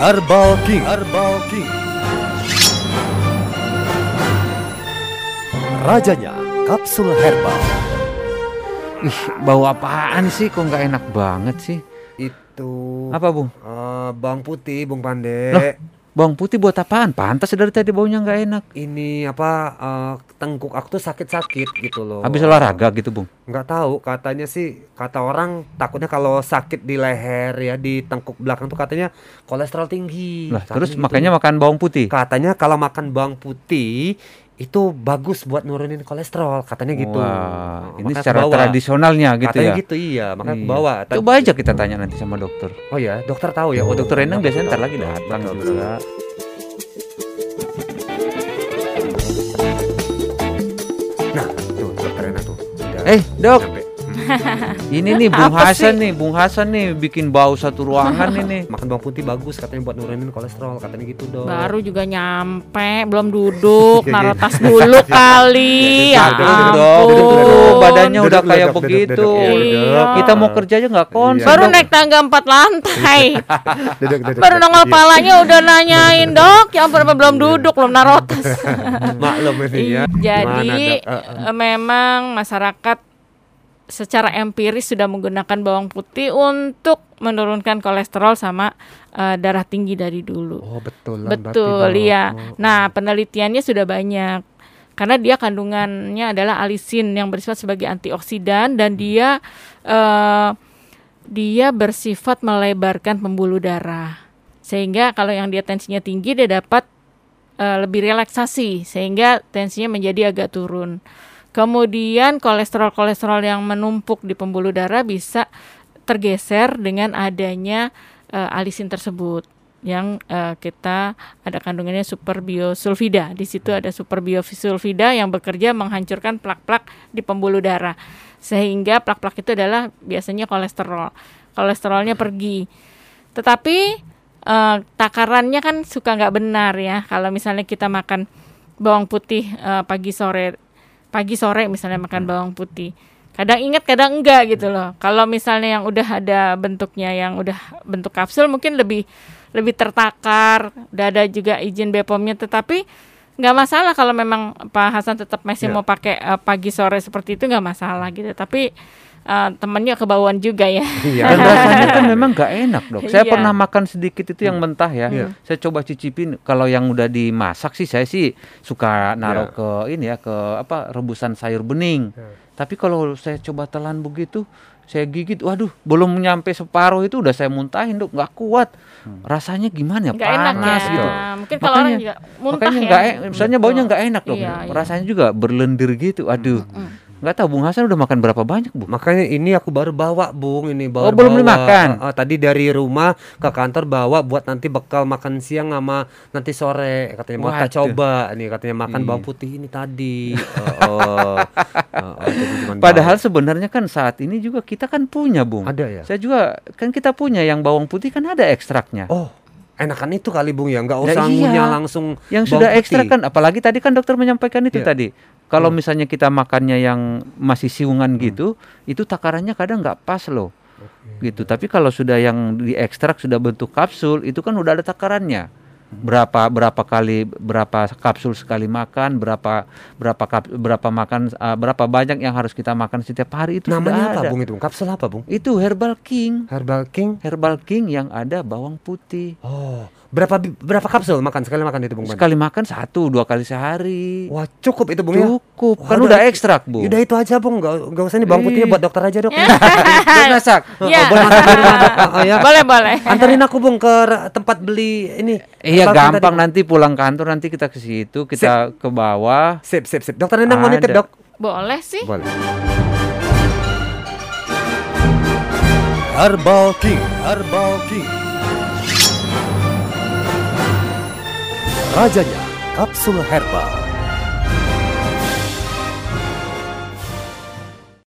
Herbal King. Herbal King. Rajanya kapsul herbal. Ih, bau apaan sih? Kok nggak enak banget sih? Itu Apa, Bung? eh, bawang putih, Bung Pande. Loh? Bawang putih buat apaan? Pantas dari tadi baunya nggak enak. Ini apa eh, tengkuk aku tuh sakit-sakit gitu loh. Habis olahraga gitu, Bung. Nggak tahu, katanya sih kata orang takutnya kalau sakit di leher ya di tengkuk belakang tuh katanya kolesterol tinggi. Lah, terus gitu. makanya makan bawang putih. katanya kalau makan bawang putih itu bagus buat nurunin kolesterol, katanya gitu. Wah, ini Makanya secara kebawa. tradisionalnya gitu katanya ya. gitu iya, makanya Iya. kebawa. Coba aja kita tanya nanti sama dokter. Oh ya, dokter tahu ya. Oh, dokter Enang Betul, biasanya ntar lagi datang juga. Nah, tuh dokter Enang tuh. Eh, dok. ini nih Bung Apa Hasan sih? nih, Bung Hasan nih bikin bau satu ruangan ini. Makan bawang putih bagus katanya buat nurunin kolesterol, katanya gitu dong. Baru juga nyampe, belum duduk, naruh tas dulu kali. Ya, Ya dok, ampun. badannya udah kayak begitu. Iya. Kita mau kerja aja nggak konsen. Baru naik tangga empat lantai. Baru nongol Iya. palanya udah nanyain dok, ya ampun apa belum duduk, belum naruh tas. Maklum ini ya. Jadi eh, memang masyarakat secara empiris sudah menggunakan bawang putih untuk menurunkan kolesterol sama eh, darah tinggi dari dulu. Oh, betul. Betul, iya. Nah, penelitiannya sudah banyak. Karena dia kandungannya adalah alisin yang bersifat sebagai antioksidan dan dia eh, dia bersifat melebarkan pembuluh darah. Sehingga kalau yang dia tensinya tinggi dia dapat eh, lebih relaksasi sehingga tensinya menjadi agak turun. Kemudian kolesterol-kolesterol yang menumpuk di pembuluh darah bisa tergeser dengan adanya eh, alisin tersebut yang eh, kita ada kandungannya super biosulfida. Di situ ada super biosulfida yang bekerja menghancurkan plak-plak di pembuluh darah. Sehingga plak-plak itu adalah biasanya kolesterol. Kolesterolnya pergi. Tetapi eh, takarannya kan suka nggak benar ya. Kalau misalnya kita makan bawang putih eh, pagi sore, pagi sore misalnya makan bawang putih. Kadang ingat, kadang enggak gitu loh. Kalau misalnya yang udah ada bentuknya yang udah bentuk kapsul mungkin lebih lebih tertakar, udah ada juga izin BPOM-nya tetapi nggak masalah kalau memang Pak Hasan tetap masih Ya. mau pakai eh, pagi sore seperti itu nggak masalah gitu. Tapi eh, temennya kebauan juga ya. Iya. Dan rasanya kan memang nggak enak dok. Saya Iya. pernah makan sedikit itu yang mentah ya. Iya. Saya coba cicipin. Kalau yang udah dimasak sih saya sih suka naruh Iya. ke ini ya ke apa rebusan sayur bening. Iya. Tapi kalau saya coba telan begitu, saya gigit, waduh, belum nyampe separuh itu udah saya muntahin dok, nggak kuat. Rasanya gimana ya? Nggak enak Panas ya. gitu. Mungkin kalau orang Makanya- juga muntah Makanya ya. nggak, e- misalnya baunya nggak enak dok. Iya, iya. Rasanya juga berlendir gitu. Aduh, nggak tahu Bung Hasan udah makan berapa banyak bu? Makanya ini aku baru bawa, Bung. Ini baru Oh, belum bawa. dimakan? Eh, tadi dari rumah ke kantor bawa buat nanti bekal makan siang sama nanti sore. Katanya mau kita coba nih katanya makan Iya. bawang putih ini tadi. Eh, eh, eh, jadi cuman Padahal sebenarnya kan saat ini juga kita kan punya Bung. bawa. ada ya. Saya juga kan kita punya yang bawang putih kan ada ekstraknya. Oh, enakan itu kali, Bung ya. Nggak Ya usah iya. ngunyah langsung yang sudah putih. ekstrak kan apalagi tadi kan dokter menyampaikan itu Iya. tadi. Kalau misalnya kita makannya yang masih siungan gitu, itu takarannya kadang nggak pas loh. Gitu. Tapi kalau sudah yang diekstrak sudah bentuk kapsul, itu kan udah ada takarannya. Berapa berapa kali berapa kapsul sekali makan, berapa berapa kap, berapa makan eh, berapa banyak yang harus kita makan setiap hari itu Namanya sudah apa, ada. Bung itu? Kapsul apa, Bung? Itu Herbal King. Herbal King. Herbal King yang ada bawang putih. Oh, berapa berapa kapsul makan sekali makan itu, Bung? Sekali makan satu dua kali sehari. Wah, cukup itu, Bung ya. Cukup, Wah, kan udah udah itu- ekstrak bu. Udah itu aja, Bung. Nggak nggak usah nih bawang putihnya Ih. buat dokter aja, Dok. Udah masak. Iya. boleh masak di rumah, Dok. Oh, ya. boleh boleh. Anterin aku, Bung, ke tempat beli ini. Iya Herbal King gampang tadi. nanti pulang kantor nanti kita ke situ kita ke bawah. Sip, sip, sip. Dokter Nenang mau nitip. Dok. Boleh sih. Boleh. Herbal King. Herbal King. Rajanya kapsul herbal.